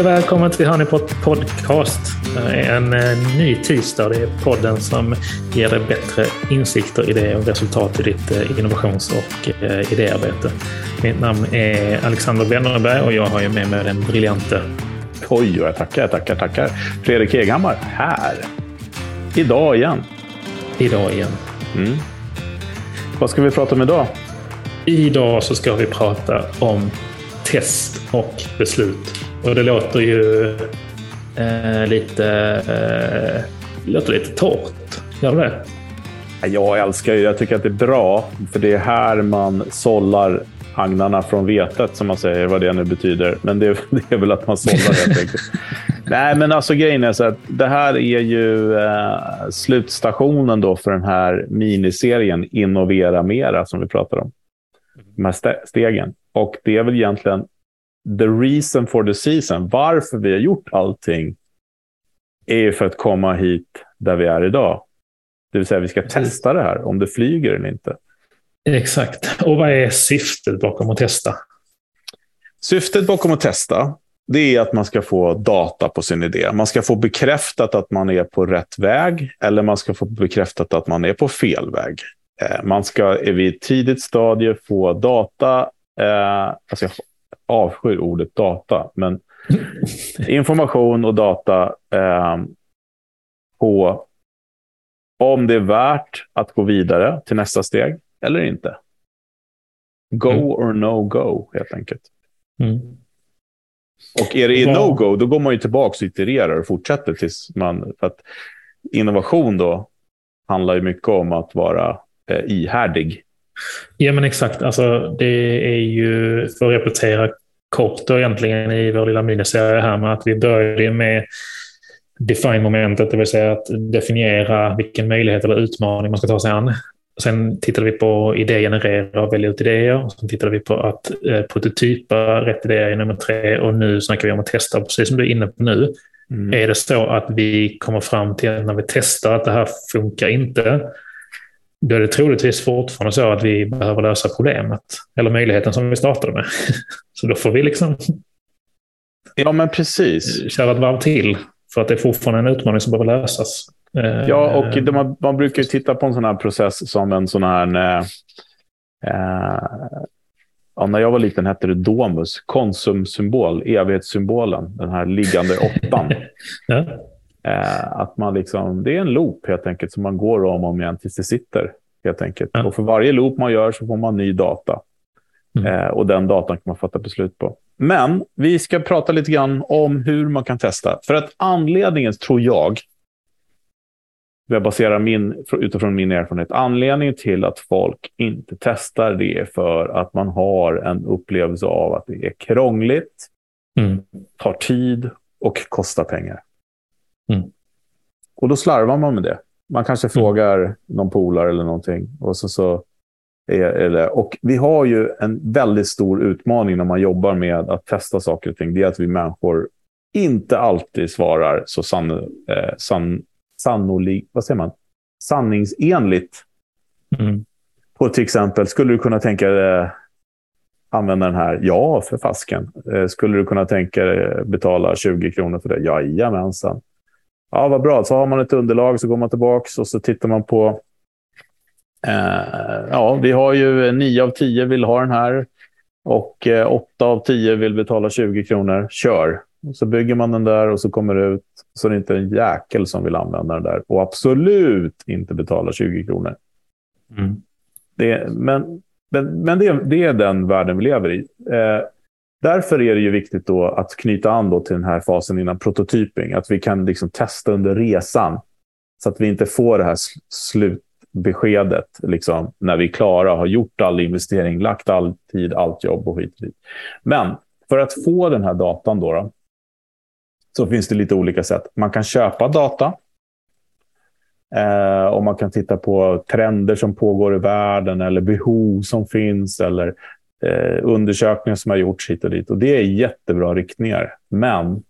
Och välkommen till Honeypot Podcast. En eh, ny tisdag. Det är podden som ger dig bättre insikter, idéer och resultat i ditt eh, innovations och eh, idéarbete. Mitt namn är Alexander Wennerberg och jag har ju med mig den briljante... Oj, jag tackar, tackar, tackar. Fredrik Eghammar här. Idag igen. Idag igen. Mm. Vad ska vi prata om idag? Idag så ska vi prata om test och beslut. Och det låter ju eh, lite, eh, låter lite torrt. Gör det? Jag älskar ju, jag tycker att det är bra, för det är här man sållar agnarna från vetet, som man säger, vad det nu betyder. Men det, det är väl att man sållar helt enkelt. Nej, men alltså grejen är så att det här är ju eh, slutstationen då för den här miniserien Innovera Mera som vi pratar om. De här stegen. Och det är väl egentligen the reason for the season, varför vi har gjort allting, är ju för att komma hit där vi är idag. Det vill säga vi ska testa det här, om det flyger eller inte. Exakt. Och vad är syftet bakom att testa? Syftet bakom att testa, det är att man ska få data på sin idé. Man ska få bekräftat att man är på rätt väg eller man ska få bekräftat att man är på fel väg. Eh, man ska vid ett tidigt stadie få data. Eh, alltså jag avskyr ordet data, men information och data eh, på om det är värt att gå vidare till nästa steg eller inte. Go mm. or no go, helt enkelt. Mm. Och är det i no-go, då går man ju tillbaka och itererar och fortsätter tills man... För att innovation då handlar ju mycket om att vara eh, ihärdig. Ja, men exakt. Alltså, det är ju, för att repetera kort då egentligen i vår lilla miniserie här med att vi började med define-momentet, det vill säga att definiera vilken möjlighet eller utmaning man ska ta sig an. Sen tittade vi på idégenerera och välja ut idéer. Sen tittade vi på att eh, prototypa rätt idéer i nummer tre och nu snackar vi om att testa, precis som du är inne på nu. Mm. Är det så att vi kommer fram till när vi testar att det här funkar inte, då är det troligtvis fortfarande så att vi behöver lösa problemet eller möjligheten som vi startade med. Så då får vi liksom ja, men precis. köra ett varv till för att det är fortfarande en utmaning som behöver lösas. Ja, och eh, man, brukar titta på en sån här process som en sån här... Eh, eh, ja, när jag var liten hette det Domus, konsumsymbol, evighetssymbolen, den här liggande åttan. ja. Eh, att man liksom, det är en loop helt enkelt som man går om och om igen tills det sitter. Helt enkelt. Ja. Och för varje loop man gör så får man ny data. Mm. Eh, och den datan kan man fatta beslut på. Men vi ska prata lite grann om hur man kan testa. För att anledningen, tror jag, jag baserar min, utifrån min erfarenhet, anledningen till att folk inte testar det är för att man har en upplevelse av att det är krångligt, mm. tar tid och kostar pengar. Mm. Och då slarvar man med det. Man kanske mm. frågar någon polare eller någonting. Och, så, så är, det. och vi har ju en väldigt stor utmaning när man jobbar med att testa saker och ting. Det är att vi människor inte alltid svarar så sann, eh, sann, sannolik, vad säger man? sanningsenligt. Mm. På till exempel, skulle du kunna tänka dig använda den här? Ja, för fasken. Eh, skulle du kunna tänka dig betala 20 kronor för det? Jajamensan. Ja, vad bra. Så har man ett underlag så går man tillbaka och så tittar man på... Eh, ja, vi har ju 9 av 10 vill ha den här och eh, 8 av 10 vill betala 20 kronor. Kör! Och så bygger man den där och så kommer det ut så det är inte en jäkel som vill använda den där och absolut inte betala 20 kronor. Mm. Det, men men, men det, det, är den världen vi lever i. Eh, Därför är det ju viktigt då att knyta an då till den här fasen innan prototyping. Att vi kan liksom testa under resan. Så att vi inte får det här slutbeskedet liksom, när vi är klara, har gjort all investering, lagt all tid, allt jobb och skit. Men för att få den här datan då, då så finns det lite olika sätt. Man kan köpa data. Eh, och man kan titta på trender som pågår i världen eller behov som finns eller eh, undersökningar som har gjorts hit och dit. Och det är jättebra riktningar. Men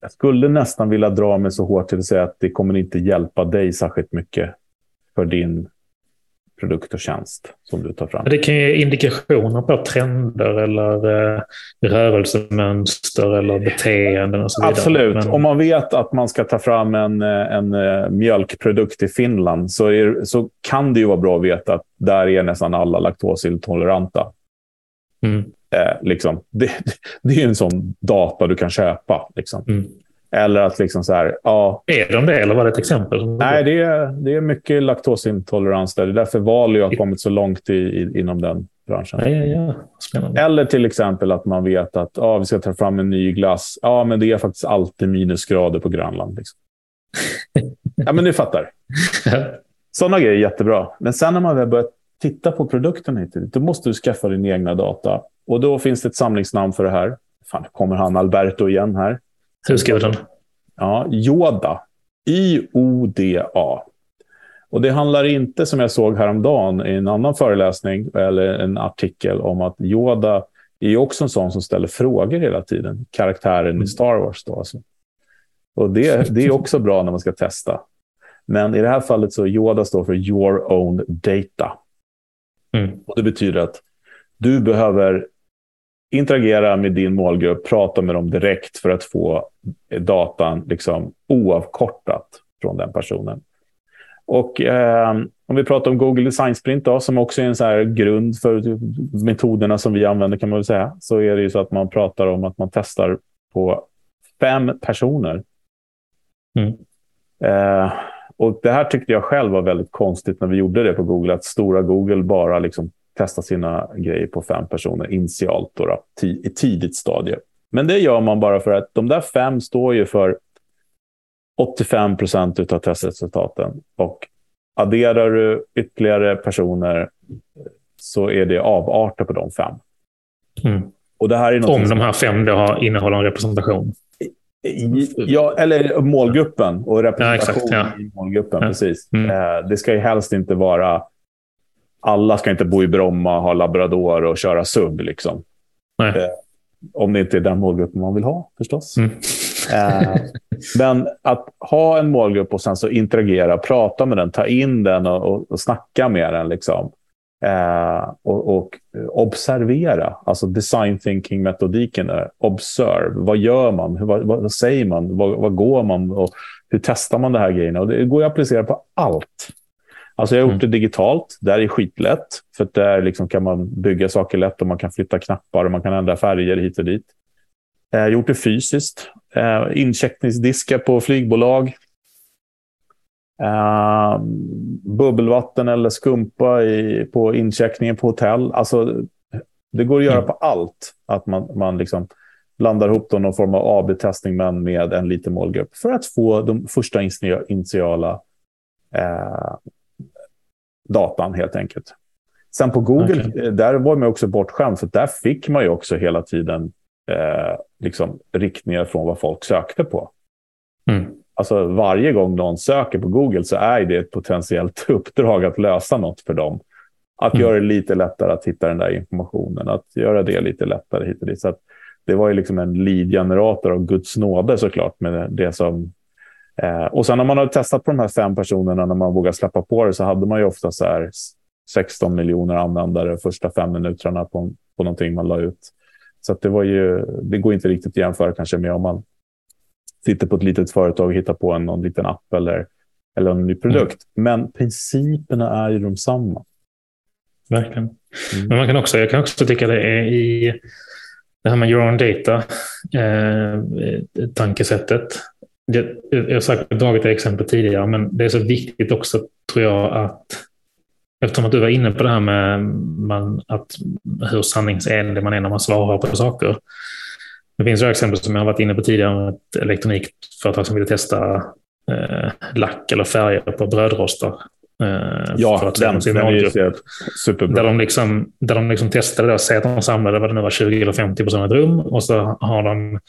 jag skulle nästan vilja dra mig så hårt till att säga att det kommer inte hjälpa dig särskilt mycket för din produkt och tjänst som du tar fram. Det kan ge indikationer på trender eller eh, rörelsemönster eller beteenden och så vidare. Absolut. Men... Om man vet att man ska ta fram en, eh, en uh, mjölkprodukt i Finland så, är, så kan det ju vara bra att veta att där är nästan alla laktosintoleranta. Mm. Eh, liksom. det, det är en sån data du kan köpa. Liksom. Mm. Eller att liksom så här, ja. Är de det eller var det ett exempel? Nej, det är, det är mycket laktosintolerans där. Det är därför Valio har kommit så långt i, i, inom den branschen. Ja, ja, ja. Eller till exempel att man vet att ja, vi ska ta fram en ny glass. Ja, men det är faktiskt alltid minusgrader på Grönland. Liksom. ja, men ni fattar. Sådana grejer är jättebra. Men sen när man väl börjar titta på produkten, då måste du skaffa din egna data. Och då finns det ett samlingsnamn för det här. Fan, kommer han Alberto igen här. Hur skriver den? Ja, Yoda. I-O-D-A. Och det handlar inte, som jag såg häromdagen i en annan föreläsning eller en artikel, om att Yoda är också en sån som ställer frågor hela tiden. Karaktären mm. i Star Wars. Då, alltså. Och det, det är också bra när man ska testa. Men i det här fallet så Yoda står för your own data. Mm. Och Det betyder att du behöver interagera med din målgrupp, prata med dem direkt för att få datan liksom oavkortat från den personen. Och eh, om vi pratar om Google Design Sprint då, som också är en så grund för metoderna som vi använder kan man väl säga, så är det ju så att man pratar om att man testar på fem personer. Mm. Eh, och Det här tyckte jag själv var väldigt konstigt när vi gjorde det på Google, att stora Google bara liksom testa sina grejer på fem personer initialt då, då, i tidigt stadie. Men det gör man bara för att de där fem står ju för 85 procent av testresultaten. Och adderar du ytterligare personer så är det avarter på de fem. Mm. Och det här är Om de här fem då har, innehåller en representation. Ja, eller målgruppen och representation ja, exakt, ja. i målgruppen. Ja. Precis. Mm. Eh, det ska ju helst inte vara alla ska inte bo i Bromma, ha labrador och köra sub. Liksom. Eh, om det inte är den målgruppen man vill ha förstås. Mm. eh, men att ha en målgrupp och sen så interagera, prata med den, ta in den och, och, och snacka med den. Liksom. Eh, och, och, observera, alltså design thinking-metodiken. Observe, vad gör man? Hur, vad, vad, säger man? Vad, vad går man? Och hur testar man det här grejerna? Och det går att applicera på allt. Alltså jag har gjort mm. det digitalt. Där är skitlätt. För där liksom kan man bygga saker lätt och man kan flytta knappar och man kan ändra färger hit och dit. Jag har gjort det fysiskt. Eh, incheckningsdiskar på flygbolag. Uh, bubbelvatten eller skumpa i, på incheckningen på hotell. Alltså, det går att göra mm. på allt. Att man, man liksom blandar ihop någon form av AB-testning men med en liten målgrupp för att få de första initiala uh, datan helt enkelt. Sen på Google, okay. Eh, där var man också bortskämd, för där fick man ju också hela tiden eh, liksom, riktningar från vad folk sökte på. Mm. Alltså varje gång någon söker på Google så är det ett potentiellt uppdrag att lösa något för dem. Att mm. göra det lite lättare att hitta den där informationen, att göra det lite lättare hit och dit. Så det var ju liksom en lead-generator av Guds nåde såklart med det som Eh, och sen när man har testat på de här fem personerna, när man vågar släppa på det, så hade man ju ofta så här 16 miljoner användare första fem minuterna på, på någonting man la ut. Så det, var ju, det går inte riktigt att jämföra kanske med om man sitter på ett litet företag och hittar på en någon liten app eller, eller en ny produkt. Mm. Men principerna är ju de samma. Verkligen. Mm. Men man kan också, jag kan också tycka det är i det här med your own data, eh, tankesättet jag har säkert dragit det exempel tidigare, men det är så viktigt också, tror jag, att eftersom att du var inne på det här med man, att hur sanningsenlig man är när man svarar på saker. Det finns ju exempel som jag har varit inne på tidigare med ett elektronikföretag som ville testa eh, lack eller färger på brödrostar. Eh, ja, för att den, sin den är superbra. Där de, liksom, där de liksom testade, då, säg att de samlade vad det nu var, 20 eller 50 personer i ett rum och så har de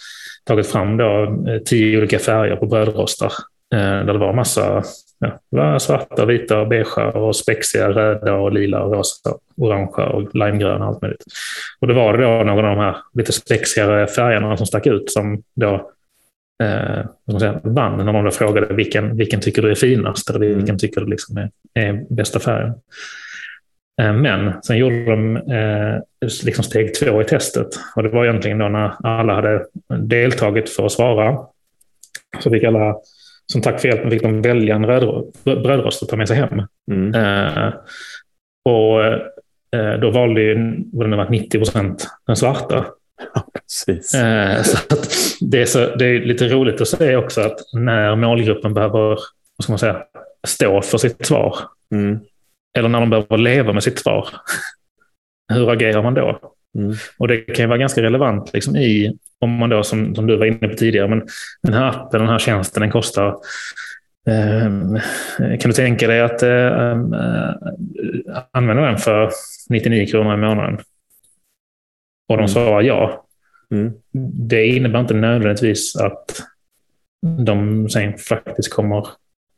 tagit fram då, eh, tio olika färger på brödrostar. Eh, där det var massa ja, svarta, vita, beiga och spexiga, röda och lila och rosa, orangea och limegröna och allt möjligt. Och det var det då någon av de här lite spexigare färgerna som stack ut som då eh, vann när någon frågade vilken, vilken tycker du är finast eller vilken mm. tycker du liksom är, är bästa färgen. Eh, men sen gjorde de eh, liksom steg två i testet. Och det var egentligen då när alla hade deltagit för att svara. Så fick alla, som tack för hjälpen, fick de välja en brödrost att ta med sig hem. Mm. Eh, och eh, då valde ju, vad det var 90 procent den svarta. Ja, precis. Eh, så det, är så, det är lite roligt att se också att när målgruppen behöver vad ska man säga, stå för sitt svar, mm. eller när de behöver leva med sitt svar, hur agerar man då? Mm. Och det kan ju vara ganska relevant liksom, i, om man då som, som du var inne på tidigare, men den här appen, den här tjänsten, den kostar eh, kan du tänka dig att eh, använda den för 99 kronor i månaden? Och de mm. svarar ja. Mm. Det innebär inte nödvändigtvis att de sen faktiskt kommer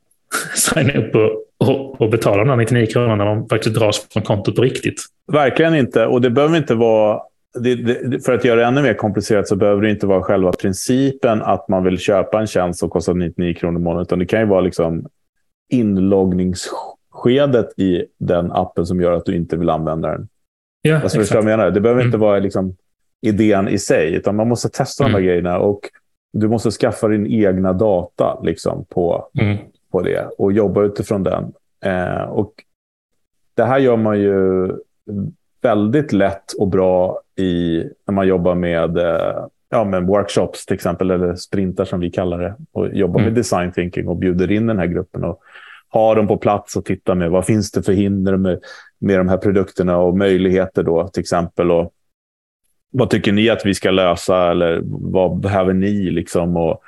signa upp och, och, och betala de här 99 kronorna när de faktiskt dras från kontot på riktigt. Verkligen inte. Och det behöver inte vara... Det, det, för att göra det ännu mer komplicerat så behöver det inte vara själva principen att man vill köpa en tjänst som kostar 99 kronor i månaden. Utan det kan ju vara liksom inloggningsskedet i den appen som gör att du inte vill använda den. Ja, alltså, exakt. Jag menar? Det behöver mm. inte vara liksom idén i sig, utan man måste testa mm. de här mm. grejerna. Och du måste skaffa din egna data liksom, på, mm. på det och jobba utifrån den. Eh, och det här gör man ju väldigt lätt och bra i, när man jobbar med, eh, ja, med workshops till exempel, eller sprintar som vi kallar det, och jobbar mm. med design thinking och bjuder in den här gruppen och har dem på plats och tittar med vad finns det för hinder med, med de här produkterna och möjligheter då till exempel. Och vad tycker ni att vi ska lösa eller vad behöver ni liksom och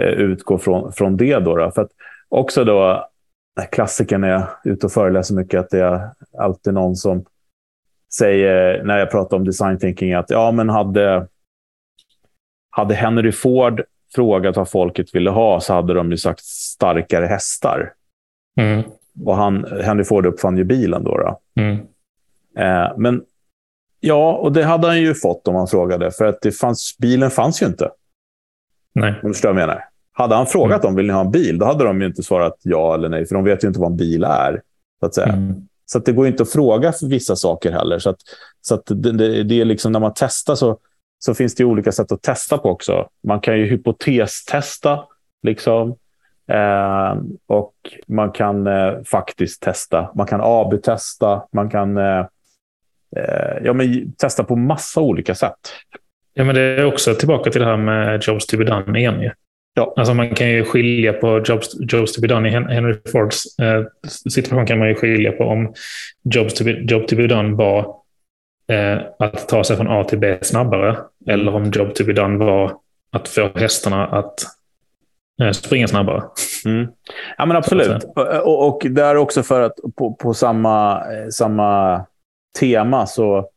eh, utgå från, från det då, då? För att också då, eh, klassikern när jag är ute och föreläser mycket, att det är alltid någon som säger när jag pratar om design thinking att ja, men hade, hade Henry Ford frågat vad folket ville ha så hade de ju sagt starkare hästar. Mm. Och han, Henry Ford uppfann ju bilen då. då. Mm. Eh, men ja, och det hade han ju fått om han frågade. För att det fanns, bilen fanns ju inte. Nej. Om du förstår vad jag menar. Hade han frågat mm. dem, vill ni ha en bil? Då hade de ju inte svarat ja eller nej. För de vet ju inte vad en bil är. Så att säga. Mm. Så att det går inte att fråga för vissa saker heller. Så, att, så att det, det, det, är liksom när man testar så, så finns det olika sätt att testa på också. Man kan ju hypotestesta. Liksom. Eh, och man kan eh, faktiskt testa. Man kan AB-testa. Man kan eh, eh, ja, men testa på massa olika sätt. Ja, men det är också tillbaka till det här med Jobs to be done igen. Ju. Ja. Alltså man kan ju skilja på Jobs, jobs to be done. I Henry Fords eh, situation kan man ju skilja på om Jobs to be, Job to be done var eh, att ta sig från A till B snabbare. Eller om Job to be done var att få hästarna att springa snabbare. Mm. Ja, men absolut. Och, och där också för att på, på samma, eh, samma tema så...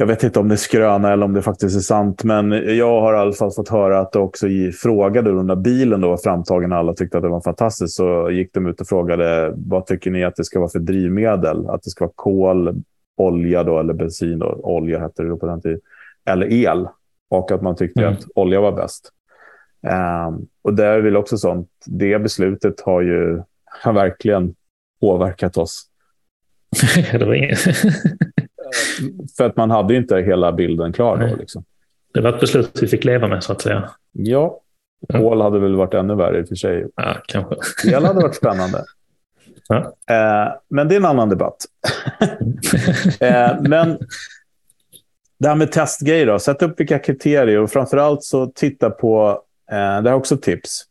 Jag vet inte om det är skröna eller om det faktiskt är sant, men jag har i alla fall fått höra att det också frågade när bilen då var framtagen alla tyckte att det var fantastiskt. Så gick de ut och frågade vad tycker ni att det ska vara för drivmedel? Att det ska vara kol, olja då, eller bensin. Då. Olja hette det då på den tiden. Eller el. Och att man tyckte mm. att olja var bäst. Um, och det är väl också sånt, det beslutet har ju har verkligen påverkat oss. det. För att man hade ju inte hela bilden klar då. Liksom. Det var ett beslut vi fick leva med så att säga. Ja, kol hade väl varit ännu värre i och för sig. Ja, kanske. El hade varit spännande. Ja. Uh, men det är en annan debatt. uh, men det här med testgrejer då. Sätt upp vilka kriterier och framförallt så titta på Eh, det är också tips.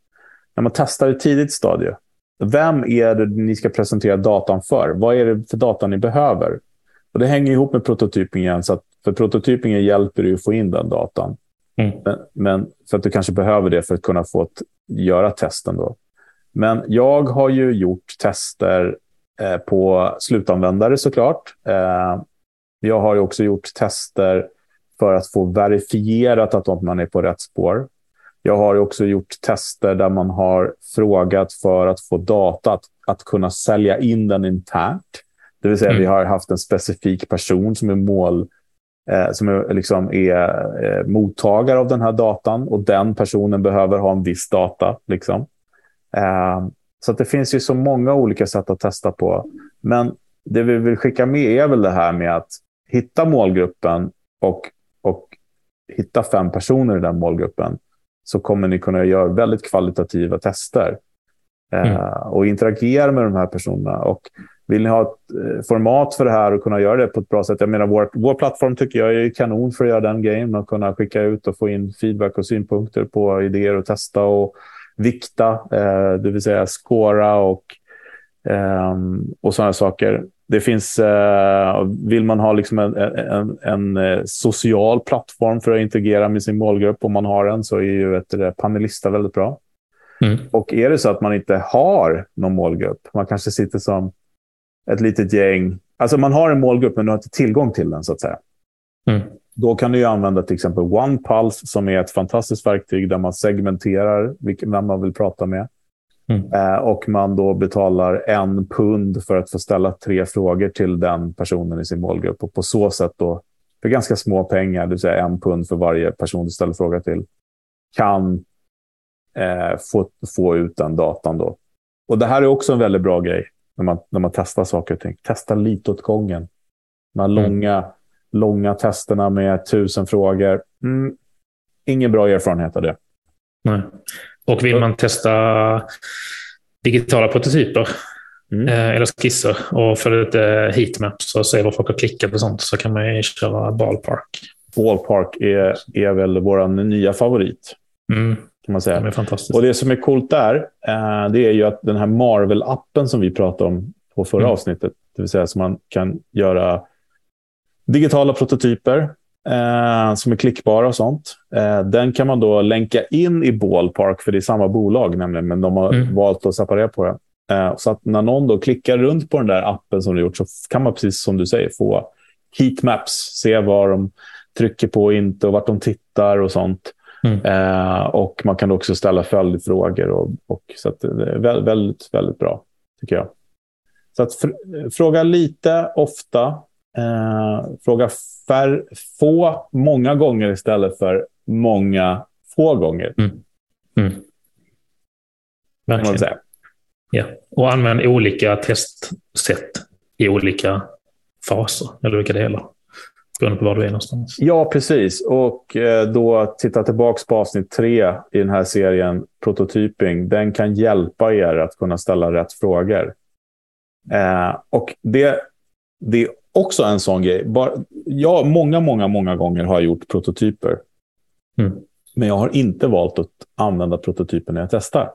När man testar i tidigt stadie, vem är det ni ska presentera datan för? Vad är det för data ni behöver? Och Det hänger ihop med prototypingen. Så att för prototypingen hjälper det att få in den datan. Mm. Men, men, för att du kanske behöver det för att kunna få ett, göra testen. Då. Men jag har ju gjort tester eh, på slutanvändare såklart. Eh, jag har också gjort tester för att få verifierat att man är på rätt spår. Jag har också gjort tester där man har frågat för att få data att, att kunna sälja in den internt. Det vill säga mm. vi har haft en specifik person som är mål eh, som är, liksom är eh, mottagare av den här datan och den personen behöver ha en viss data. Liksom. Eh, så det finns ju så många olika sätt att testa på. Men det vi vill skicka med är väl det här med att hitta målgruppen och, och hitta fem personer i den målgruppen så kommer ni kunna göra väldigt kvalitativa tester. Mm. Uh, och interagera med de här personerna. Och vill ni ha ett uh, format för det här och kunna göra det på ett bra sätt? Jag menar, vår, vår plattform tycker jag är kanon för att göra den grejen. Att kunna skicka ut och få in feedback och synpunkter på idéer och testa och vikta, uh, det vill säga skåra och, um, och sådana saker. Det finns, vill man ha liksom en, en, en, social plattform för att interagera med sin målgrupp, om man har en, så är ju ett panelista väldigt bra. Mm. Och är det så att man inte har någon målgrupp, man kanske sitter som ett litet gäng. Alltså man har en målgrupp men du har inte tillgång till den så att säga. Mm. Då kan du använda till exempel OnePulse som är ett fantastiskt verktyg där man segmenterar vem man vill prata med. Mm. Eh, och man då betalar en pund för att få ställa tre frågor till den personen i sin målgrupp. Och på så sätt då, för ganska små pengar, det vill säga en pund för varje person du ställer fråga till, kan eh, få, få ut den datan. Då. Och Det här är också en väldigt bra grej när man, när man testar saker och ting. Testa lite åt gången. De här mm. långa, långa testerna med tusen frågor. Mm, ingen bra erfarenhet av det. Nej. Och vill man testa digitala prototyper mm. eh, eller skisser och få lite heatmaps och se vad folk har klickat och sånt så kan man ju köra Ballpark. Ballpark är, är väl vår nya favorit. Mm. Kan man säga. Det är fantastiskt. Och det som är coolt där, eh, det är ju att den här Marvel-appen som vi pratade om på förra mm. avsnittet, det vill säga som man kan göra digitala prototyper eh, som är klickbara och sånt. Eh, den kan man då länka in i Ballpark, för det är samma bolag nämligen, men de har mm. valt att separera på det. Eh, så att när någon då klickar runt på den där appen som du gjort så kan man precis som du säger få heatmaps, se vad de trycker på och inte och vart de tittar och sånt. Mm. Eh, och man kan också ställa följdfrågor. Och, och, så det är väldigt, väldigt bra, tycker jag. Så att fråga lite, ofta. Eh, fråga fär, få, många gånger istället för många, få gånger. Mm. Mm. Verkligen. Ja. Och använd olika testsätt i olika faser, eller olika delar. Beroende på var du är någonstans. Ja, precis. Och eh, då titta tillbaka på avsnitt tre i den här serien, prototyping. Den kan hjälpa er att kunna ställa rätt frågor. Eh, och det, det är också en sån grej. Bara, jag, många, många, många gånger har jag gjort prototyper. Mm. Men jag har inte valt att använda prototypen när jag testar.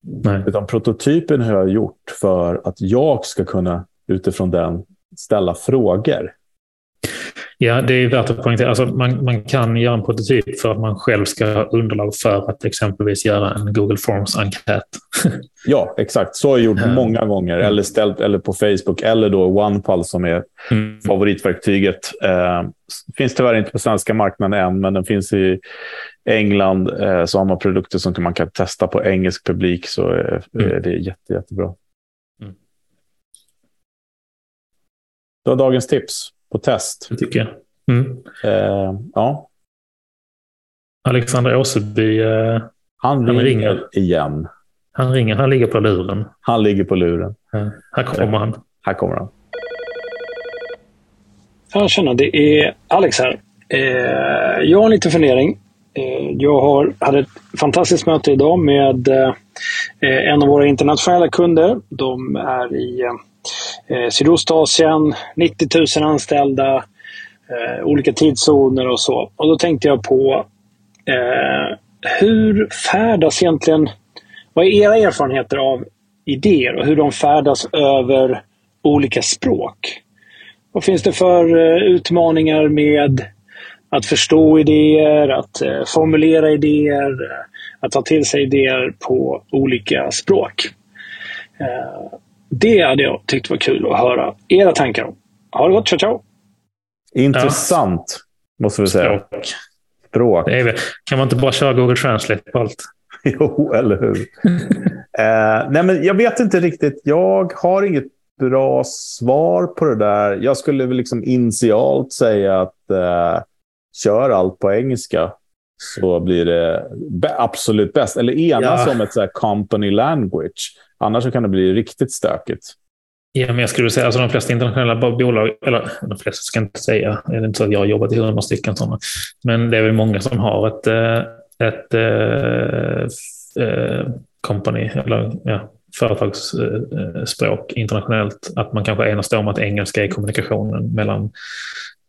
Nej. Utan prototypen har jag gjort för att jag ska kunna utifrån den ställa frågor. Ja, det är värt att poängtera. Alltså man, man kan göra en prototyp för att man själv ska ha underlag för att exempelvis göra en Google Forms-enkät. ja, exakt. Så har jag gjort många gånger. Mm. Eller ställt eller på Facebook eller då OnePulse som är mm. favoritverktyget. Eh, finns tyvärr inte på svenska marknaden än, men den finns i England. Eh, så har man produkter som man kan testa på engelsk publik. Så eh, mm. det är jätte, jättebra. Mm. Det var dagens tips på test. Det tycker jag. Mm. Eh, ja. Alexander Åseby. Eh, han, han ringer, igen. Han ringer. Han ligger på luren. Han ligger på luren. Ja, här kommer han. Här kommer han. Ja, tjena. Det är Alex här. Eh, jag har en liten fundering. Eh, jag har, hade ett fantastiskt möte idag med eh, en av våra internationella kunder. De är i eh, Eh, Sydostasien, 90 000 anställda, eh, olika tidszoner och så. Och då tänkte jag på eh, hur färdas egentligen, vad är era erfarenheter av idéer och hur de färdas över olika språk? Vad finns det för eh, utmaningar med att förstå idéer, att eh, formulera idéer, eh, att ta till sig idéer på olika språk? Eh, det hade jag tyckt var kul att höra era tankar om. Ha det gott, ciao ciao! Intressant, ja. måste vi säga. Språk. Språk. Kan man inte bara köra Google Translate på allt? jo, eller hur? eh, nej, men jag vet inte riktigt. Jag har inget bra svar på det där. Jag skulle väl liksom initialt säga att eh, kör allt på engelska så blir det absolut bäst. Eller enas ja. om ett så company language. Annars kan det bli riktigt stökigt. Ja, men jag skulle säga alltså de flesta internationella bolag, eller de flesta ska jag inte säga, det är inte så att jag har jobbat i hundra stycken sådana, men det är väl många som har ett, eh, ett, ett, ett company, eller ja, företagsspråk internationellt. Att man kanske enas om att engelska är kommunikationen mellan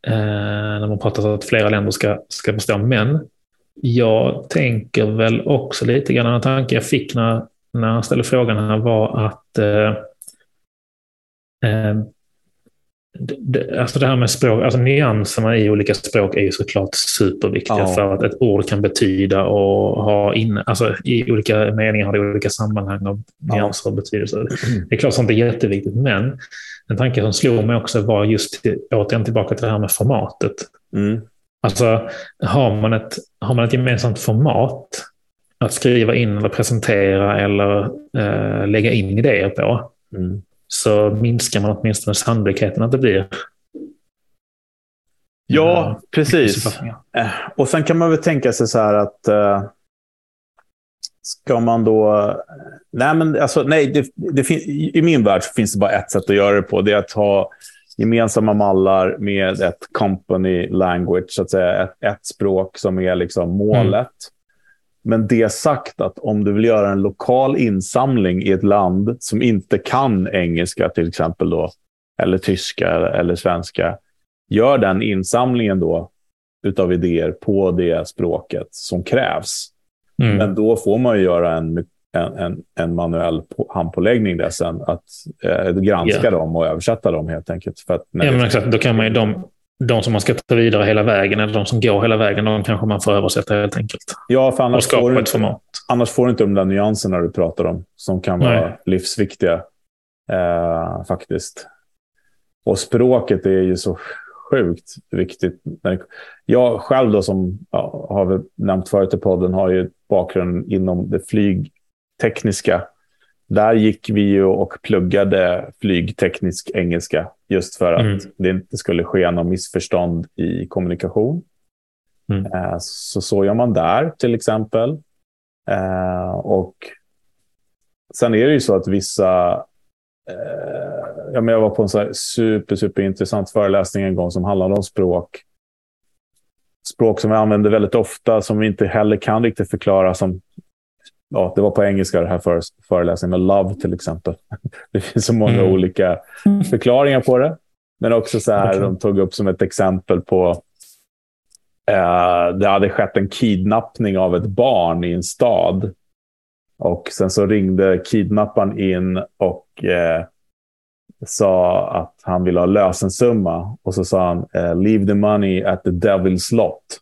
eh, när man pratar så att flera länder ska, ska bestå. Men jag tänker väl också lite grann, en tanke jag fick när, när han ställde frågan här var att eh, eh, det, alltså det här med språk, alltså nyanserna i olika språk är ju såklart superviktiga ja. för att ett ord kan betyda och ha in, alltså i olika meningar har det olika sammanhang av nyanser och betydelse. Mm. Det är klart sånt är jätteviktigt, men en tanke som slog mig också var just återigen tillbaka till det här med formatet. Mm. Alltså har man, ett, har man ett gemensamt format att skriva in eller presentera eller eh, lägga in idéer på, mm så minskar man åtminstone sannolikheten att det blir Ja, uh, precis. Eh, och sen kan man väl tänka sig så här att uh, ska man då... Nej, men alltså, nej det, det i min värld finns det bara ett sätt att göra det på. Det är att ha gemensamma mallar med ett company language, så att säga. Ett, ett språk som är liksom målet. Mm. Men det sagt att om du vill göra en lokal insamling i ett land som inte kan engelska till exempel då, eller tyska eller svenska, gör den insamlingen då utav idéer på det språket som krävs. Mm. Men då får man ju göra en, en, en, en manuell handpåläggning där sen, att eh, granska yeah. dem och översätta dem helt enkelt. För att ja, men exakt. Då kan man ju, de, de som man ska ta vidare hela vägen, eller de som går hela vägen, de kanske man får översätta helt enkelt. Ja, för annars, får du, inte, annars får du inte de där nyanserna du pratar om, som kan vara Nej. livsviktiga. Eh, faktiskt. Och språket är ju så sjukt viktigt. Jag själv, då, som ja, har nämnt förut i podden, har ju bakgrund inom det flygtekniska där gick vi ju och pluggade flygteknisk engelska just för att mm. det inte skulle ske någon missförstånd i kommunikation. Mm. Eh, så så gör man där till exempel. Eh, och sen är det ju så att vissa... Eh, ja, men jag var på en så super, super intressant föreläsning en gång som handlade om språk. Språk som vi använder väldigt ofta, som vi inte heller kan riktigt förklara som ja, det var på engelska det här för, föreläsningen med love till exempel. Det finns så många mm. olika förklaringar på det. Men också så här, okay. de tog upp som ett exempel på eh, det hade skett en kidnappning av ett barn i en stad. Och sen så ringde kidnapparen in och eh, sa att han ville ha lösensumma. Och så sa han eh, “Leave the money at the devil's lot”.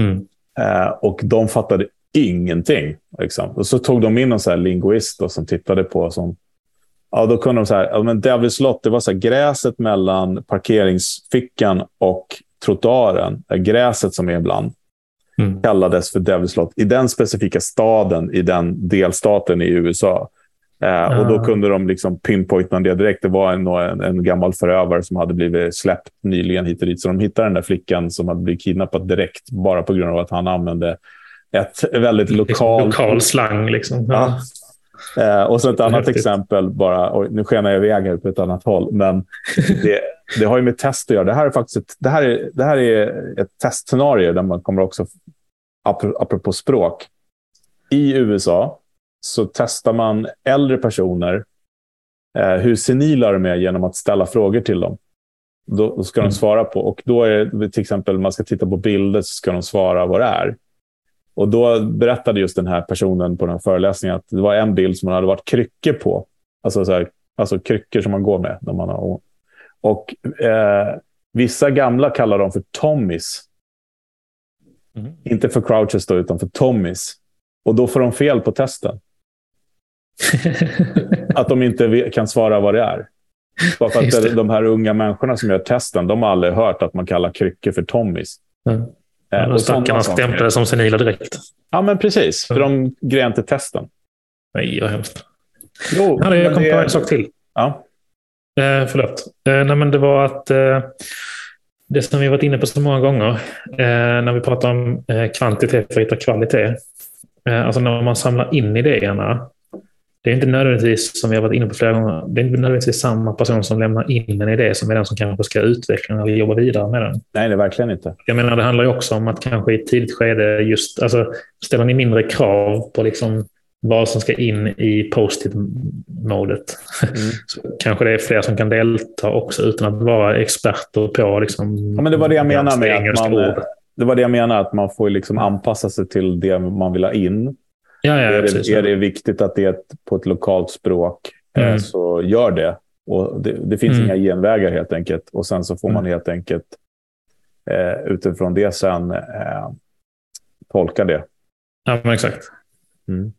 Mm. Eh, och de fattade ingenting. Liksom. Och så tog de in en så här linguist då, som tittade på. Som, ja, då kunde de säga ja, men Devil's Lot, det var så här, gräset mellan parkeringsfickan och trottoaren. Gräset som är ibland. Mm. kallades för Devil's Lot i den specifika staden i den delstaten i USA. Eh, och Då kunde de liksom pinpointa det direkt. Det var en, en, en, gammal förövare som hade blivit släppt nyligen hit och dit. Så de hittade den där flickan som hade blivit kidnappad direkt bara på grund av att han använde ett väldigt lokal... Lokal slang liksom. Ja. Eh, och så ett annat häftigt. exempel, bara, oj, nu skenar jag iväg här på ett annat håll, men det, det, har ju med test att göra. Det här är faktiskt ett, det här är, det här är ett testscenario där man kommer också, apropå språk, i USA så testar man äldre personer eh, hur senila de är genom att ställa frågor till dem. Då, då ska mm. de svara på. Och då är det till exempel, man ska titta på bilder så ska de svara vad det är. Och då berättade just den här personen på den här föreläsningen att det var en bild som man hade varit kryckor på. Alltså, så här, alltså kryckor som man går med. När man har, och eh, vissa gamla kallar dem för Tommys. Mm. Inte för crouches då, utan för Tommys. Och då får de fel på testen. att de inte kan svara vad det är. Bara för att de här unga människorna som gör testen, de har aldrig hört att man kallar kryckor för Tommys. Mm. Eh, och stackarna stämplade som senila direkt. Ja, men precis. För de grejade inte testen. Nej, vad hemskt. Jo, ja, jag kom det... på en sak till. Ja. Eh, förlåt. Eh, nej, men det var att eh, det som vi varit inne på så många gånger eh, när vi pratar om eh, kvantitet för att hitta kvalitet. Eh, alltså när man samlar in idéerna det är inte nödvändigtvis, som vi har varit inne på flera gånger, det är inte nödvändigtvis samma person som lämnar in en idé som är den som kanske ska utveckla den eller jobba vidare med den. Nej, det är verkligen inte. Jag menar, det handlar ju också om att kanske i ett tidigt skede just, alltså, ställer ni mindre krav på liksom vad som ska in i post-it-modet. Mm. Så kanske det är fler som kan delta också utan att vara experter på... Liksom, ja, men det var det jag menade med att man, det var det jag menar, att man får liksom anpassa sig till det man vill ha in. Ja, ja, är, det, är det viktigt att det är på ett lokalt språk eh, mm. så gör det. Och det, det finns mm. inga genvägar helt enkelt. Och sen så får man mm. helt enkelt eh, utifrån det sen eh, tolka det. Ja, men exakt. Mm.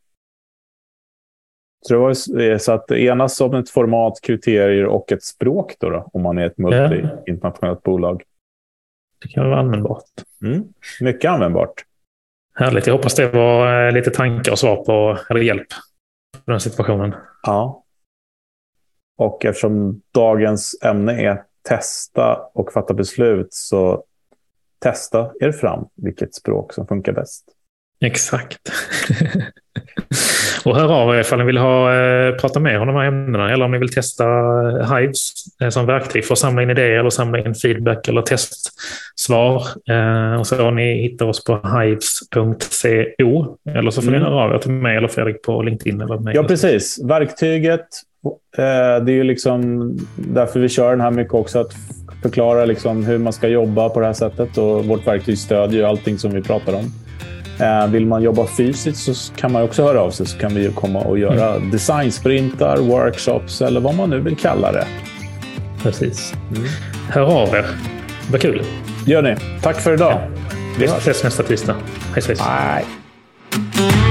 Så det var så att enas om ett format, kriterier och ett språk då, då om man är ett multi-internationellt bolag. Det kan vara användbart. Mm. Mycket användbart. Härligt. Jag hoppas det var eh, lite tankar och svar på, eller hjälp på den situationen. Ja. Och eftersom dagens ämne är testa och fatta beslut så testa er fram vilket språk som funkar bäst. Exakt. och hör av er ifall ni vill ha, eh, prata mer om de här ämnena eller om ni vill testa Hives eh, som verktyg för att samla in idéer eller samla in feedback eller testsvar. Eh, och så ni hittar oss på hives.co eller så får mm. ni höra av er till mig eller Fredrik på LinkedIn. Eller mig. Ja, precis. Verktyget, det är ju liksom därför vi kör den här mycket också. Att förklara liksom hur man ska jobba på det här sättet och vårt verktyg stödjer ju allting som vi pratar om. Eh, vill man jobba fysiskt så kan man också höra av sig så kan vi komma och göra mm. designsprintar, workshops eller vad man nu vill kalla det. Precis. Mm. Hör av er. Vad kul. gör ni. Tack för idag. Ja. Vi ses nästa tisdag. Hej, hej. Bye.